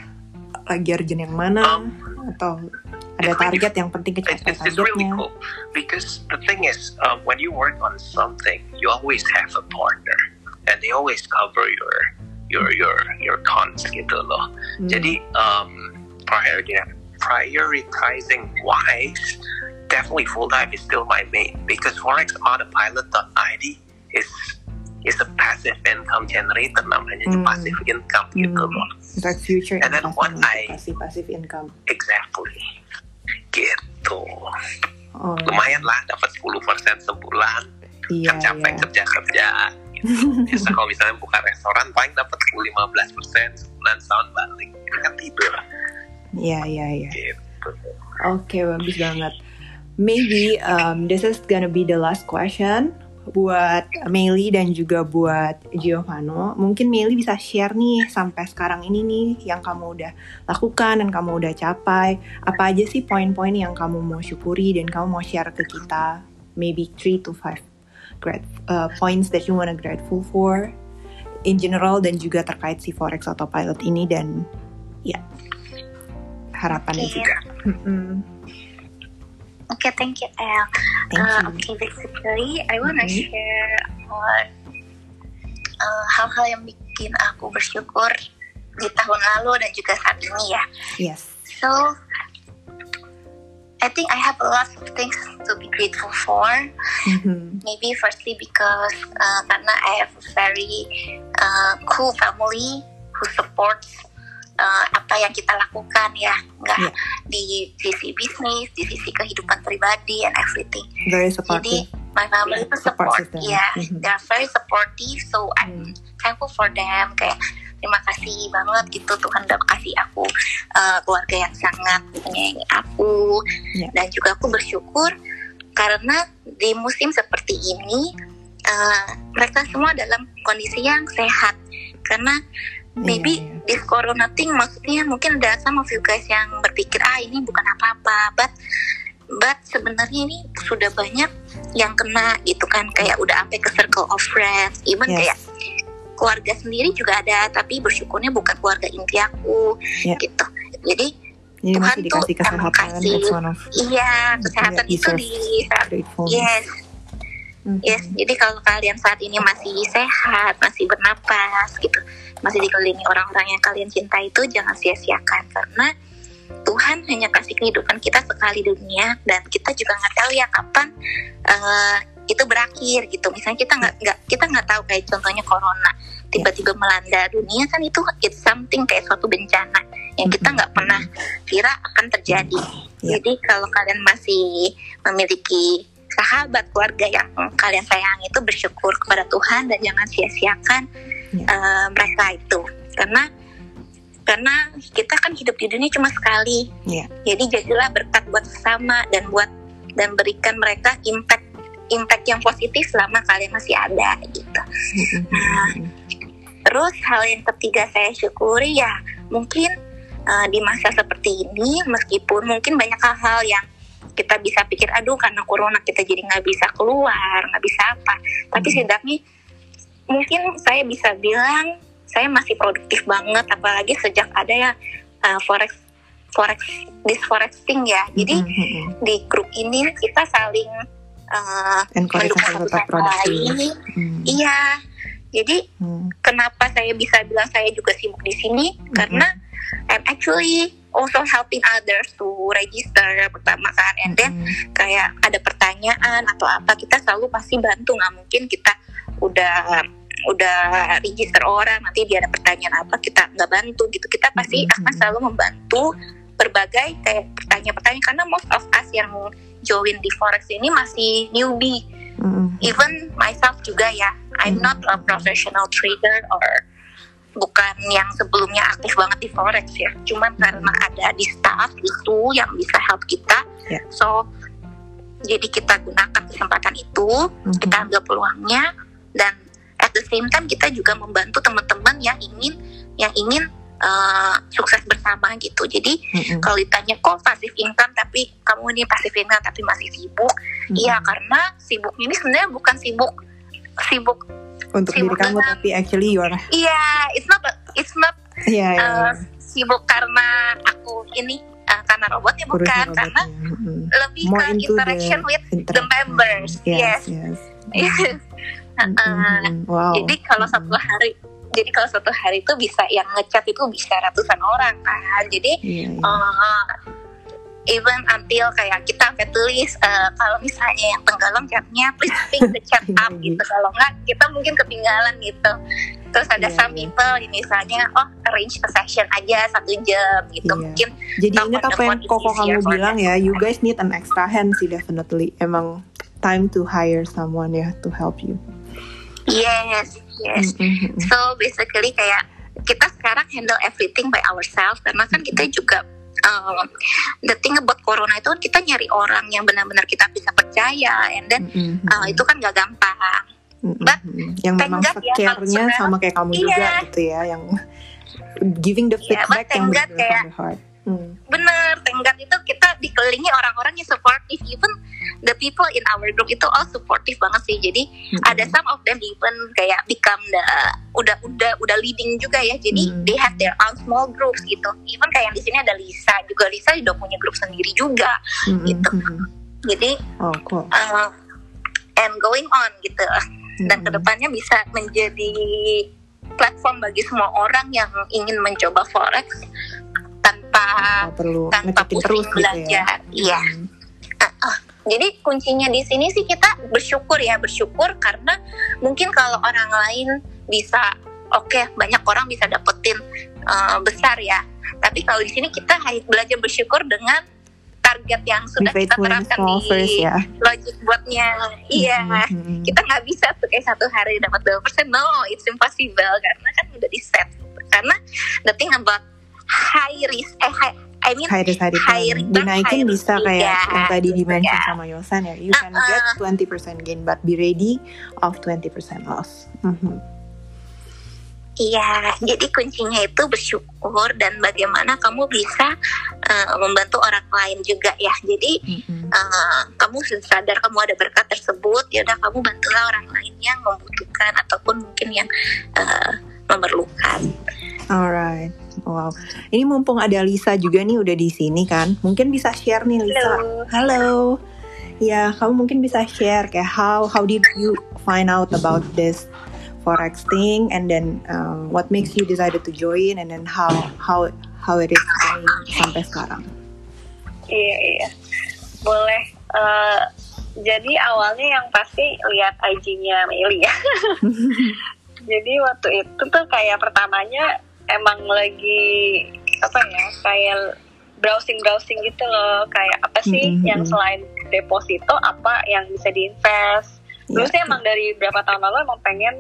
lagi urgent yang mana Um, atau ada target yang penting kecapai it's, it's really targetnya? cool because the thing is, um, when you work on something, you always have a partner, and they always cover your your your your cons gitu loh. Hmm. Jadi um, priority prioritizing wise, definitely full time is still my main because forex autopilot.id is is a passive income generator namanya Hmm. passive income gitu Hmm. loh. Like future And then what I- passive passive income. Exactly. Gitu. Oh, Lumayan lah dapat 10% sebulan. iya kan capek iya. kerja kerja. Gitu. Biasa kalau misalnya buka restoran paling dapat 15% sebulan setahun balik. Ini kan tidur Iya iya iya. gitu. Oke bagus banget. Maybe um, this is gonna be the last question buat Meli dan juga buat Giovanno. Mungkin Meli bisa share nih sampai sekarang ini nih yang kamu udah lakukan dan kamu udah capai. Apa aja sih poin-poin yang kamu mau syukuri dan kamu mau share ke kita? Maybe 3 to 5 great uh, points that you wanna grateful for in general dan juga terkait si forex autopilot ini dan ya harapannya Oke. juga. Oke, thank you, El. Thank Uh, you. Oke, basically, I wanna Mhm. share what uh, hal-hal yang bikin aku bersyukur di tahun lalu dan juga saat ini ya. Yes. So, I think I have a lot of things to be grateful for. Mhm. Maybe firstly because uh, karena I have a very uh, cool family who supports uh, apa yang kita lakukan ya, nggak Yeah. di sisi bisnis, di sisi kehidupan pribadi and everything. Very Jadi supportive. my family itu Support ya, Mhm. they are very supportive, so I'm thankful for them. Kayak terima kasih banget gitu Tuhan udah kasih aku uh, keluarga yang sangat menyayangi aku Ya. dan juga aku bersyukur karena di musim seperti ini uh, mereka semua dalam kondisi yang sehat karena maybe Iya, iya. this corona thing maksudnya mungkin ada some of you guys yang berpikir ah ini bukan apa-apa but but sebenarnya ini sudah banyak yang kena gitu kan kayak udah sampai ke circle of friends even Yes. kayak keluarga sendiri juga ada tapi bersyukurnya bukan keluarga inti aku Ya. gitu jadi Tuhan tuh emang kasih iya kesehatan Yeah, itu di yes Yes, jadi kalau kalian saat ini masih sehat, masih bernapas gitu, masih dikelilingi orang-orang yang kalian cinta itu jangan sia-siakan karena Tuhan hanya kasih kehidupan kita sekali di dunia dan kita juga nggak tahu ya kapan eh, itu berakhir gitu. Misalnya kita nggak nggak kita nggak tahu kayak contohnya corona tiba-tiba melanda dunia kan itu it's something kayak suatu bencana yang kita nggak pernah kira akan terjadi. Ya. Jadi kalau kalian masih memiliki sahabat keluarga yang kalian sayangi itu bersyukur kepada Tuhan dan jangan sia-siakan Ya. eh, mereka itu karena karena kita kan hidup di dunia cuma sekali Ya. jadi jadilah berkat buat sesama dan buat dan berikan mereka impact impact yang positif selama kalian masih ada gitu Mhm. Terus hal yang ketiga saya syukuri ya mungkin uh, di masa seperti ini meskipun mungkin banyak hal-hal yang kita bisa pikir aduh karena corona kita jadi nggak bisa keluar nggak bisa apa. Tapi Hmm. setidaknya mungkin saya bisa bilang saya masih produktif banget apalagi sejak ada ya uh, forex forex this forex thing ya. Jadi Mm-mm, mm-mm. di grup ini kita saling uh, mendukung satu sama lain. Hmm, iya jadi hmm, kenapa saya bisa bilang saya juga sibuk di sini? Karena I'm actually also helping others to register pertama kan. And then mm-mm. kayak ada pertanyaan atau apa kita selalu pasti bantu. Nggak mungkin kita udah udah register orang nanti dia ada pertanyaan apa kita nggak bantu gitu. Kita pasti Mhm, akan selalu membantu berbagai kayak pertanyaan-pertanyaan. Karena most of us yang join di forex ini masih newbie Mm-mm. even myself juga ya I'm not a professional trader or bukan yang sebelumnya aktif banget di forex ya cuman karena ada di staff itu yang bisa help kita Ya. so jadi kita gunakan kesempatan itu Mhm. kita ambil peluangnya dan at the same time kita juga membantu teman-teman yang ingin yang ingin uh, sukses bersama gitu jadi Mm-mm. kalau ditanya kok pasif income tapi kamu ini pasif income tapi masih sibuk. Iya karena sibuknya ini sebenarnya bukan sibuk sibuk untuk diri sibuk kamu dengan- tapi actually you are iya it's not it's not iya iya uh, sibuk karena aku ini uh, karena robotnya bukan karena robotnya. Mm-mm. lebih more ke interaction the with interaction. members. yes Yes. yes Uh, Mm-mm. wow jadi kalau satu hari jadi kalau satu hari itu bisa yang ngechat itu bisa ratusan orang kan jadi iya iya uh, even until kayak kita sampai tulis uh, kalau misalnya yang tenggelam chatnya please ping the chat up gitu kalau nggak kita mungkin ketinggalan gitu terus ada Iya, some iya. people misalnya oh arrange a session aja satu jam gitu Iya. mungkin Jadi ingat apa yang Koko kamu bilang ya, you guys need an extra hand sih definitely. Emang time to hire someone ya to help you. yes yes so basically kayak kita sekarang handle everything by ourselves karena kan kita juga um, the thing about corona itu kan kita nyari orang yang benar-benar kita bisa percaya and then Mm-mm. uh, itu kan gak gampang Mm-mm. but yang thank memang ya, care-nya sekarang- sama kayak kamu juga Iya. gitu ya, yang giving the Iya, feedback yang thank God benar-benar kayak- from the heart. Mm. bener tenggat itu kita dikelilingi orang-orang yang supportive even the people in our group itu all supportive banget sih jadi Mm-mm. ada some of them even kayak become the udah udah udah leading juga ya jadi Hmm. they have their own small groups gitu even kayak di sini ada Lisa juga Lisa udah punya grup sendiri juga Mm-mm. gitu. Mm-mm. jadi Oh, cool. uh, and going on gitu dan Mm-mm. ke depannya bisa menjadi platform bagi semua orang yang ingin mencoba forex tanpa perlu tanpa pusing terus gitu ya. belajar iya Mm. jadi kuncinya di sini sih kita bersyukur ya bersyukur karena mungkin kalau orang lain bisa oke banyak orang bisa dapetin uh, besar ya tapi kalau di sini kita hanya belajar bersyukur dengan target yang sudah kita terapkan di first ya. logic buatnya iya Mm-mm. kita nggak bisa tuh kayak satu hari dapat dua persen no it's impossible karena kan udah di set karena the thing about high risk eh high, I mean high risk high return. high return, Dinaikin high bisa risk, kayak ya, yang tadi gitu, dimention ya. sama Yosan ya. You can get 20% gain but be ready of 20% loss. Mhm. Iya, jadi kuncinya itu bersyukur dan bagaimana kamu bisa uh, membantu orang lain juga ya. Jadi Mm-mm. uh, kamu sadar kamu ada berkat tersebut, ya udah kamu bantulah orang lain yang membutuhkan ataupun mungkin yang uh, memerlukan. Alright. Wow. Ini mumpung ada Lisa juga nih udah di sini kan. Mungkin bisa share nih Lisa. Halo. Halo. Ya, kamu mungkin bisa share kayak how how did you find out about this forex thing and then um, what makes you decided to join and then how how how it is going sampai sekarang. Iya iya, boleh. Eh, jadi awalnya yang pasti lihat IG-nya Meli ya. jadi waktu itu tuh kayak pertamanya emang lagi apa ya kayak browsing browsing gitu loh kayak apa sih Mm-mm, yang mm-mm. selain deposito apa yang bisa diinvest. Dulu Ya. sih emang dari berapa tahun lalu emang pengen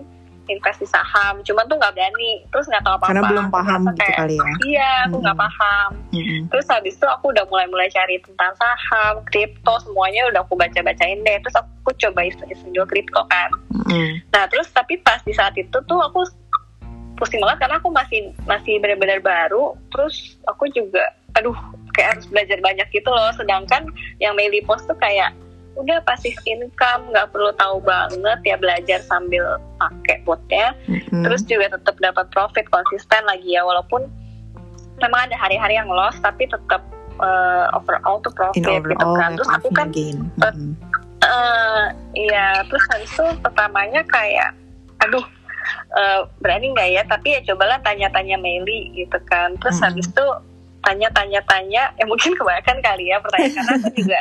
invest di saham, cuman tuh nggak berani, terus nggak tahu apa-apa. Karena belum paham gitu kayak, kali ya. Iya, aku nggak Mm-mm. paham Mm-mm. terus habis itu aku udah mulai-mulai cari tentang saham, kripto semuanya udah aku baca-bacain deh. Terus aku coba iseng-iseng jual kripto kan. Mm-mm. Nah terus tapi pas di saat itu tuh aku pusing banget karena aku masih masih benar-benar baru. Terus aku juga, aduh kayak harus belajar banyak gitu loh. Sedangkan yang Meli post tuh kayak udah pasif income nggak perlu tahu banget ya belajar sambil pakai botnya Mm-mm. terus juga tetap dapat profit konsisten lagi ya walaupun memang ada hari-hari yang loss tapi tetap uh, overall tuh profit In gitu overall, kan terus aku kan eh, Mm-mm. eh iya terus habis itu pertamanya kayak aduh eh, berani nggak ya? Tapi ya cobalah tanya-tanya Meli gitu kan. Terus Mm-mm. habis itu tanya-tanya-tanya ya mungkin kebanyakan kali ya pertanyaan karena aku juga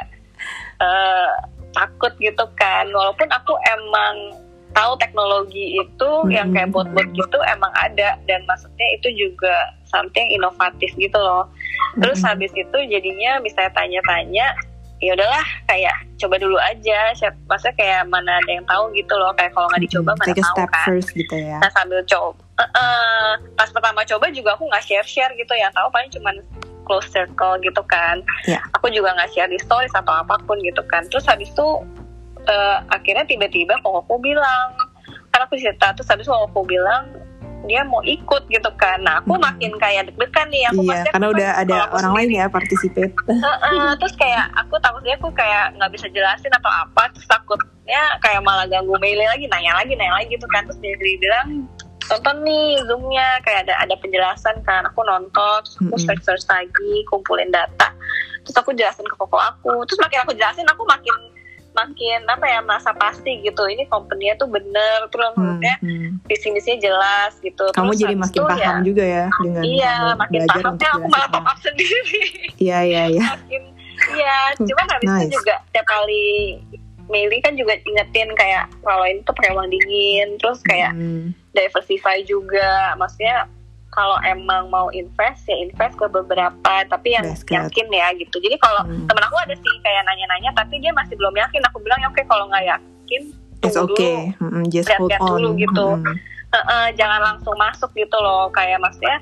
eh, takut gitu kan. Walaupun aku emang tahu teknologi itu yang kayak bot-bot gitu emang ada dan maksudnya itu juga something inovatif gitu loh. Terus Mm-mm. habis itu jadinya misalnya tanya-tanya ya udahlah kayak coba dulu aja siap maksudnya kayak mana ada yang tahu gitu loh kayak kalau nggak dicoba Mm-mm. mana Take tahu step kan first gitu ya. nah sambil coba Eh, eh, pas pertama coba juga aku nggak share share gitu yang tahu paling cuman close circle gitu kan Ya. aku juga nggak share di stories atau apa pun gitu kan terus habis itu eh, akhirnya tiba-tiba kokoku bilang karena aku cerita terus habis itu kokoku bilang dia mau ikut gitu kan. Nah aku Mm-mm. makin kayak deg-degan nih. Aku Iya, karena aku udah ada orang lain ya participate. Heeh, terus kayak aku takutnya aku kayak nggak bisa jelasin atau apa terus takutnya kayak malah ganggu Meli lagi nanya lagi nanya lagi gitu kan. Terus dia bilang tonton nih zoomnya. Kayak ada ada penjelasan kan aku nonton terus aku search search lagi kumpulin data. Terus aku jelasin ke koko aku. Terus makin aku jelasin aku makin makin apa ya merasa pasti gitu ini company-nya tuh bener terus Hmm, maksudnya hmm. visi misinya jelas gitu Kamu Terus jadi makin itu paham ya, juga ya dengan iya makin pahamnya aku malah top up sendiri Iya, iya, iya. makin iya cuman habis Nice. itu juga tiap kali Meli kan juga ingetin kayak kalau ini tuh pakai uang dingin terus kayak Hmm, diversify juga maksudnya kalau emang mau invest ya invest ke beberapa tapi yang good. yakin ya gitu jadi kalau Hmm. temen aku ada sih kayak nanya-nanya tapi dia masih belum yakin aku bilang ya oke kalau nggak yakin It's tunggu okay. dulu Mm-mm, Just hold lihat-lihat dulu gitu. Mm-mm. Heeh, jangan langsung masuk gitu loh kayak maksudnya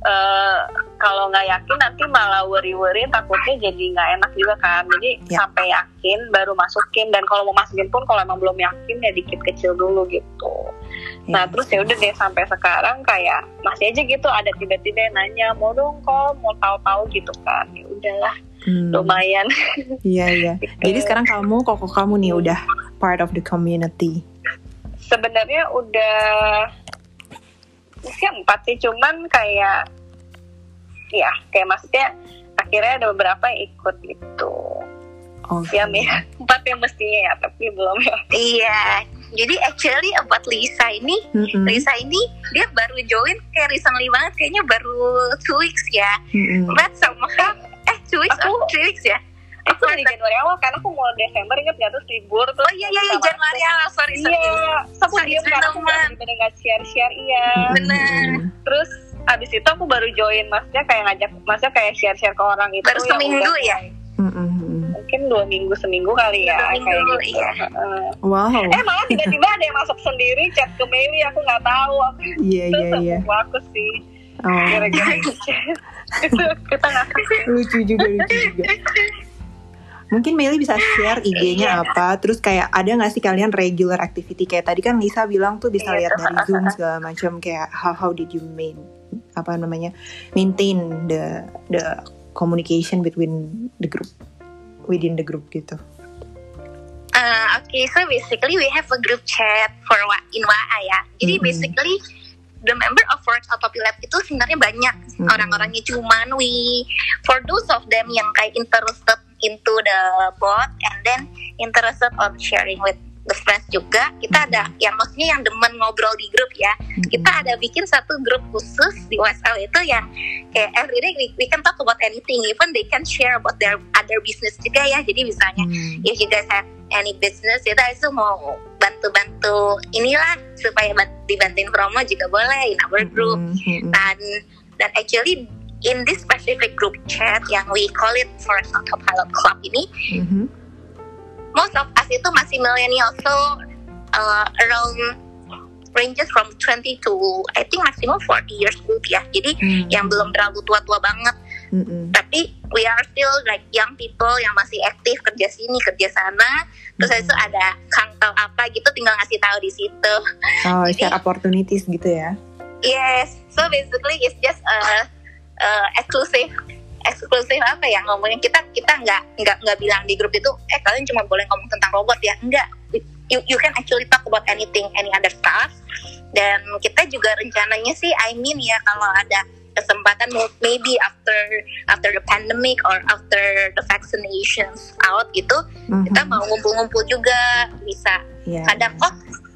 eh kalau nggak yakin nanti malah worry-worry takutnya jadi nggak enak juga kan jadi Ya. sampai yakin baru masukin dan kalau mau masukin pun kalau emang belum yakin ya dikit kecil dulu gitu nah Yes. terus ya udah deh sampai sekarang kayak masih aja gitu ada tiba-tiba yang nanya mau dong kok mau tahu-tahu gitu kan ya udahlah Hmm, lumayan Iya, iya. Gitu. Jadi sekarang kamu, koko kamu nih udah part of the community. sebenarnya udah usia empat sih cuman kayak ya kayak maksudnya akhirnya ada beberapa yang ikut gitu Oke. ya Mi. empat yang mestinya ya tapi belum ya Iya. Jadi actually about Lisa ini, Mm-mm, Lisa ini dia baru join kayak recently banget, kayaknya baru two weeks ya. mm-mm. But somehow, eh two weeks Aku- or three weeks ya? Aku di Januari awal kan aku mau Desember inget nggak terus libur terus Oh iya iya iya Januari awal, sorry iya aku diem kan aku nggak bener nggak share share iya Bener. terus abis itu aku baru join maksudnya kayak ngajak maksudnya kayak share share ke orang itu Baru yang seminggu udah ya? mulai- mungkin dua minggu seminggu kali ya Dua minggu, kayak gitu iya. Heeh. Wow. eh malah tiba-tiba ada yang masuk sendiri chat ke Meli aku nggak tahu aku Iya, itu iya, iya. sepupu aku sih Oh, gara-gara kita nggak lucu juga, lucu juga. Mungkin Meli bisa share IG-nya apa, terus kayak ada nggak sih kalian regular activity kayak tadi kan Lisa bilang tuh bisa Iya, lihat dari Zoom segala macam kayak how how did you main apa namanya maintain the the communication between the group within the group gitu. Uh, okay, so basically we have a group chat for wa in WA ya. Jadi Mhm. basically the member of Forex Autopilot itu sebenarnya banyak Mhm. orang-orangnya cuman we for those of them yang kayak interested into the bot and then interested on sharing with the friends juga. Kita ada yang maksudnya yang demen ngobrol di grup ya. Kita ada bikin satu grup khusus di WhatsApp itu yang kayak everyday we, we can talk about anything. Even they can share about their other business juga ya. Jadi misalnya Hmm. if you guys have any business kita itu mau bantu-bantu inilah supaya ban- dibantuin promo juga boleh in our group. Mm-mm. dan dan actually in this specific group chat yang we call it Forest Autopilot Club ini Mhm. most of us itu masih millennial so uh, around ranges from 20 to I think maximum 40 years old ya jadi Hmm. yang belum terlalu tua-tua banget Mm-mm. tapi we are still like young people yang masih aktif kerja sini kerja sana terus habis itu ada kantor apa gitu tinggal ngasih tahu di situ Oh, Jadi- share opportunities gitu ya. yes so basically it's just a, a exclusive eksklusif apa ya ngomongin kita kita nggak nggak nggak bilang di grup itu eh kalian cuma boleh ngomong tentang robot ya enggak you, you can actually talk about anything any other stuff dan kita juga rencananya sih I mean ya kalau ada kesempatan maybe after after the pandemic or after the vaccinations out gitu Mhm. kita mau ngumpul-ngumpul juga bisa Iya, kadang oh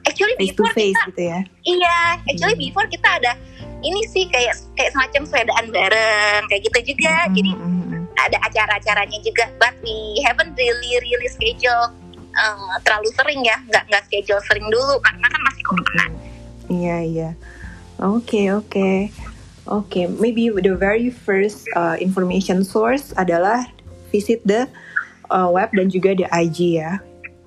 actually face to before face kita gitu ya. iya actually Hmm. before kita ada ini sih kayak kayak semacam sepedaan bareng kayak gitu juga jadi Mhm, mhm. ada acara-acaranya juga but we haven't really really schedule uh, terlalu sering ya nggak nggak schedule sering dulu karena kan masih corona Iya iya. Oke oke oke. Maybe the very first uh, information source adalah visit the uh, web dan juga the IG ya.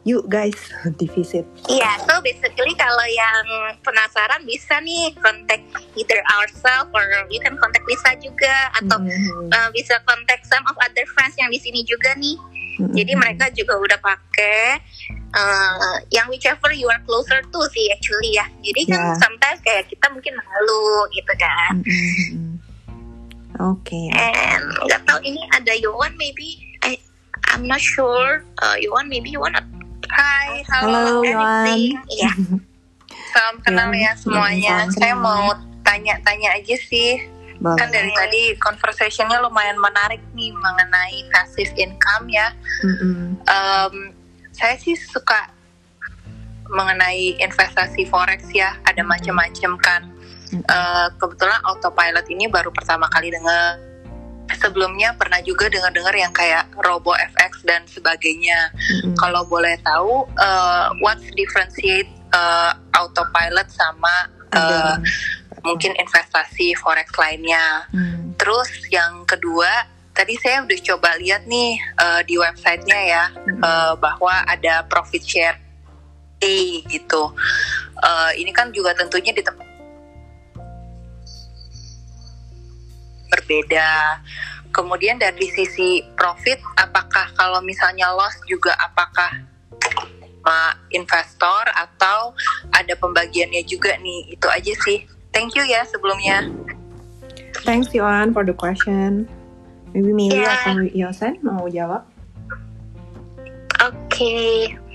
Yuk guys di visit. Iya, so basically kalau yang penasaran bisa nih contact either ourselves or you can contact Lisa juga atau Mhm, uh, bisa contact some of other friends yang di sini juga nih. mhm. Jadi mereka juga udah pakai uh, yang whichever you are closer to sih actually ya. Jadi kan sometimes kayak kita mungkin malu gitu kan. Mhm. Oke. And nggak tahu ini ada Yowan maybe I I'm not sure. Uh, Yowan maybe you wanna Hai, Halo, halo. Iya. Salam kenal Ya, ya semuanya. salam Saya kenal. mau tanya-tanya aja sih. Boleh. Kan dari tadi conversationnya lumayan menarik nih mengenai passive income ya. Mhm, Em, saya sih suka mengenai investasi forex ya. Ada macam-macam kan. Mhm. Eh, kebetulan autopilot ini baru pertama kali dengar. Sebelumnya pernah juga dengar-dengar yang kayak Robo FX dan sebagainya. mhm. kalau boleh tahu uh, what's differentiate uh, autopilot sama uh, Ada. mungkin investasi forex lainnya. Hmm, Terus yang kedua, tadi saya udah coba lihat nih uh, di websitenya ya hmm. uh, bahwa ada profit share gitu. Uh, ini kan juga tentunya di tempat berbeda. Kemudian dari sisi profit, apakah kalau misalnya loss juga apakah sama investor atau ada pembagiannya juga nih? Itu aja sih. Thank you ya sebelumnya. Thanks Yohan for the question. Maybe Mili Ya. atau Yosen mau jawab? Oke, Ah,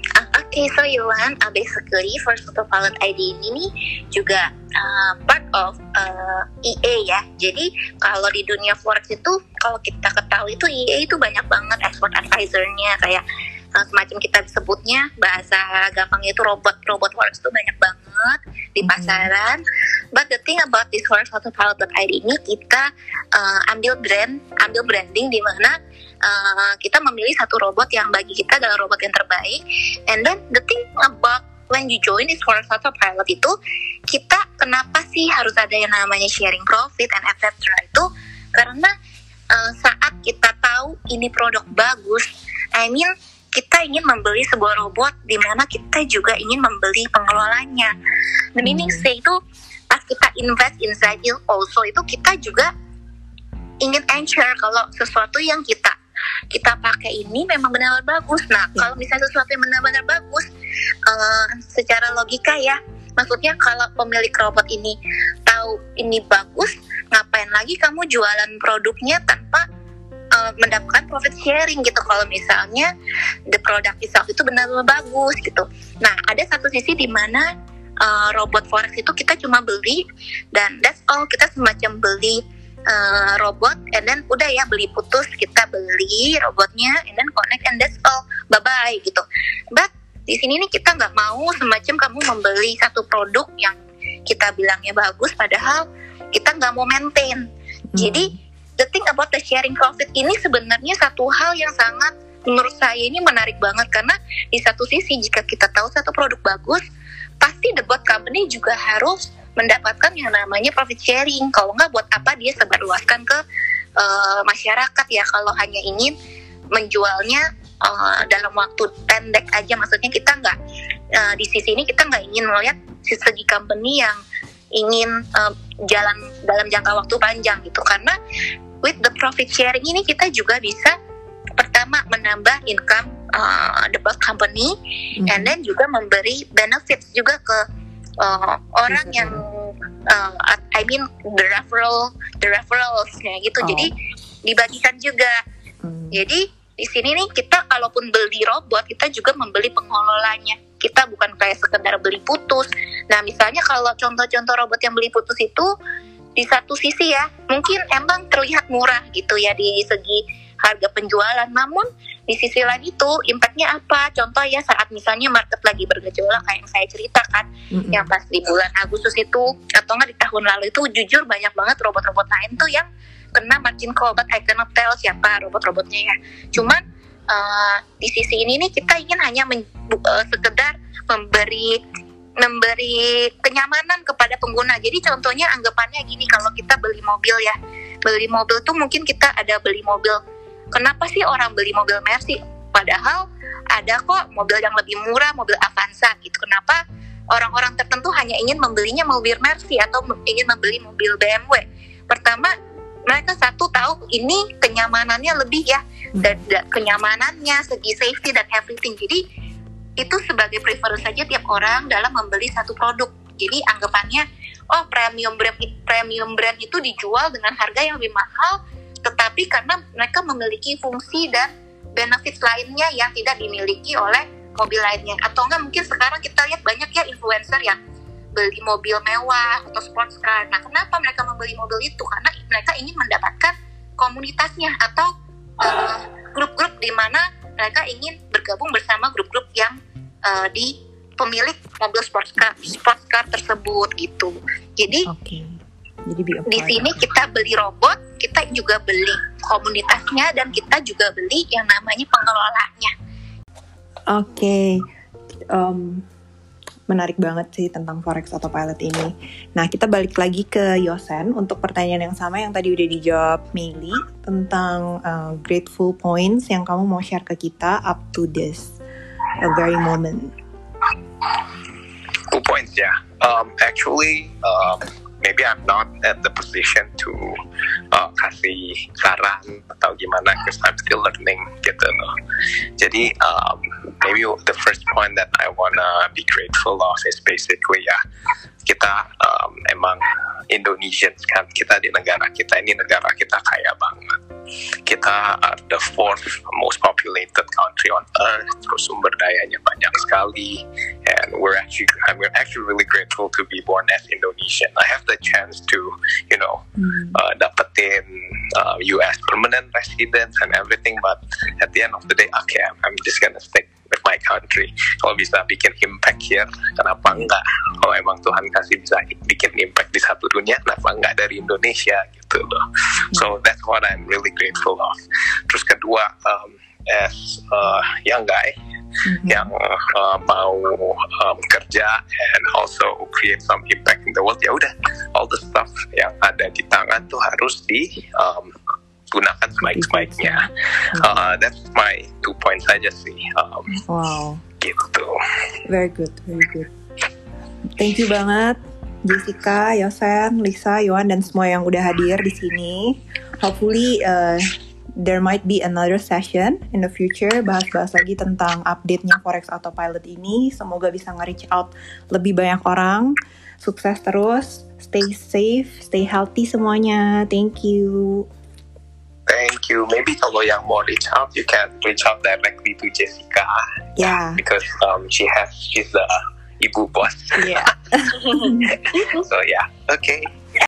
oke, so Yuan, uh, basically First Autopilot ID ini nih juga uh, part of uh, EA ya. Jadi kalau di dunia forex itu, kalau kita ketahui itu EA itu banyak banget expert advisor-nya kayak uh, semacam kita sebutnya bahasa gampangnya itu robot robot forex itu banyak banget di Mhm. pasaran. But the thing about this Forex Autopilot.id ini kita uh, ambil brand, ambil branding di mana uh, kita memilih satu robot yang bagi kita adalah robot yang terbaik. And then the thing about when you join this Forex Autopilot itu kita kenapa sih harus ada yang namanya sharing profit and etc itu karena uh, saat kita tahu ini produk bagus, I mean kita ingin membeli sebuah robot di mana kita juga ingin membeli pengelolanya. The meaning say itu pas kita invest inside it also itu kita juga ingin ensure kalau sesuatu yang kita kita pakai ini memang benar-benar bagus. Nah, Ya. kalau misalnya sesuatu yang benar-benar bagus, eh, secara logika ya, maksudnya kalau pemilik robot ini tahu ini bagus, ngapain lagi kamu jualan produknya tanpa eh, mendapatkan profit sharing gitu? Kalau misalnya the product itself itu benar-benar bagus gitu. Nah, ada satu sisi di mana eh, robot forex itu kita cuma beli dan that's all kita semacam beli uh, robot and then udah ya beli putus kita beli robotnya and then connect and that's all. Bye bye gitu. But di sini nih kita nggak mau semacam kamu membeli satu produk yang kita bilangnya bagus padahal kita nggak mau maintain. Jadi the thing about the sharing profit ini sebenarnya satu hal yang sangat menurut saya ini menarik banget. Karena di satu sisi jika kita tahu satu produk bagus pasti the bot company juga harus mendapatkan yang namanya profit sharing. Kalau nggak buat apa dia sebarluaskan ke eh, masyarakat ya kalau hanya ingin menjualnya eh, dalam waktu pendek aja. Maksudnya kita nggak eh, di sisi ini kita nggak ingin melihat segi company yang ingin eh, jalan dalam jangka waktu panjang gitu. Karena with the profit sharing ini kita juga bisa pertama menambah income uh, the company Mhm. and then juga memberi benefits juga ke uh, orang yang uh, I mean the referral the referralsnya gitu. Oh. jadi dibagikan juga. Hmm. jadi di sini nih kita kalaupun beli robot kita juga membeli pengelolanya. Kita bukan kayak sekedar beli putus. Nah misalnya kalau contoh-contoh robot yang beli putus itu di satu sisi ya mungkin emang terlihat murah gitu ya di segi harga penjualan. Namun di sisi lain itu impactnya apa? Contoh ya saat misalnya market lagi bergejolak kayak yang saya ceritakan Mm-mm. yang pas di bulan Agustus itu atau enggak di tahun lalu itu jujur banyak banget robot-robot lain tuh yang kena margin call but I cannot tell siapa robot-robotnya ya. Cuman eh, di sisi ini nih kita ingin hanya men- eh, sekedar memberi memberi kenyamanan kepada pengguna. Jadi contohnya anggapannya gini kalau kita beli mobil ya. Beli mobil tuh mungkin kita ada beli mobil kenapa sih orang beli mobil Mercy? Padahal ada kok mobil yang lebih murah mobil Avanza gitu. Kenapa orang-orang tertentu hanya ingin membelinya mobil Mercy atau ingin membeli mobil BMW pertama mereka satu tahu ini kenyamanannya lebih ya dan, dan kenyamanannya segi safety dan everything. Jadi itu sebagai preference saja tiap orang dalam membeli satu produk. Jadi anggapannya oh premium brand premium brand itu dijual dengan harga yang lebih mahal tetapi karena mereka memiliki fungsi dan benefits lainnya yang tidak dimiliki oleh mobil lainnya. Atau enggak mungkin sekarang kita lihat banyak ya influencer yang beli mobil mewah atau sports car. Nah kenapa mereka membeli mobil itu? Karena mereka ingin mendapatkan komunitasnya atau eh, grup-grup di mana mereka ingin bergabung bersama grup-grup yang eh, di pemilik mobil sports car sports car tersebut gitu. Jadi Oke. Jadi be a di sini kita beli robot, kita juga beli komunitasnya dan kita juga beli yang namanya pengelolanya. Oke, Em, menarik banget sih tentang forex autopilot ini. Nah, kita balik lagi ke Yosen untuk pertanyaan yang sama yang tadi udah dijawab Meili tentang eh, grateful points yang kamu mau share ke kita up to this a very moment. Two points, yeah. Um, actually, um, maybe I'm not at the position to uh, kasih saran atau gimana, because I'm still learning gitu loh. Jadi, um, maybe the first point that I wanna be grateful of is basically ya, kita um, emang Indonesians kan, kita di negara kita ini negara kita kaya banget. Kita are the fourth most populated country on earth, terus sumber dayanya banyak sekali and we're actually I'm actually really grateful to be born as Indonesian. I have the chance to, you know, Hmm. uh, dapetin uh, U.S. permanent residence and everything, but at the end of the day, okay, I'm, I'm just gonna stick with my country. Kalau bisa bikin impact here, kenapa enggak? Kalau emang Tuhan kasih bisa bikin impact di satu dunia, kenapa enggak dari Indonesia gitu loh? So that's what I'm really grateful of. Terus kedua, um, as a young guy, Mhm. yang uh, mau um, kerja and also create some impact in the world ya udah all the stuff yang ada di tangan tuh harus di um, gunakan sebaik-baiknya uh, that's my two points saja sih um, Wow, gitu very good, very good. Thank you banget Jessica, Yosen, Lisa, Yohan dan semua yang udah hadir di sini. Hopefully uh, there might be another session in the future bahas-bahas lagi tentang update-nya Forex Autopilot ini. Semoga bisa nge-reach out lebih banyak orang. Sukses terus, stay safe, stay healthy semuanya. Thank you. Thank you. Maybe kalau yang mau reach out you can reach out directly to Jessica. Ya, because um, she has she's the ibu boss yeah. so yeah. Okay